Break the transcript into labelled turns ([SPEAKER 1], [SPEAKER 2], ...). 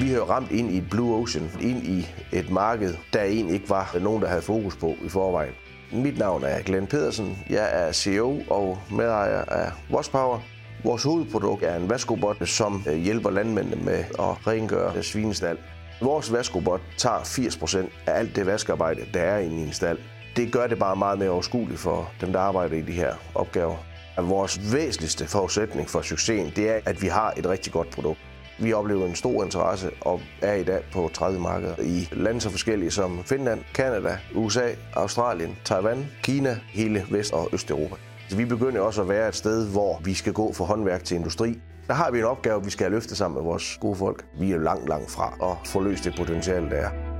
[SPEAKER 1] Vi har ramt ind i et blue ocean, ind i et marked, der egentlig ikke var nogen, der havde fokus på i forvejen. Mit navn er Glenn Pedersen. Jeg er CEO og medejer af Washpower. Vores hovedprodukt er en vaskobot, som øh, hjælper landmændene med at rengøre svinestald. Vores vaskobot tager 80% af alt det vaskearbejde, der er inde i en stald. Det gør det bare meget mere overskueligt for dem, der arbejder i de her opgaver. Vores væsentligste forudsætning for succesen, det er, at vi har et rigtig godt produkt. Vi oplever en stor interesse og er i dag på 30 markeder i lande så forskellige som Finland, Kanada, USA, Australien, Taiwan, Kina, hele Vest- og Østeuropa. Så vi begynder også at være et sted, hvor vi skal gå fra håndværk til industri. Der har vi en opgave, vi skal have løftet sammen med vores gode folk. Vi er langt, langt fra at få løst det potentiale, der er.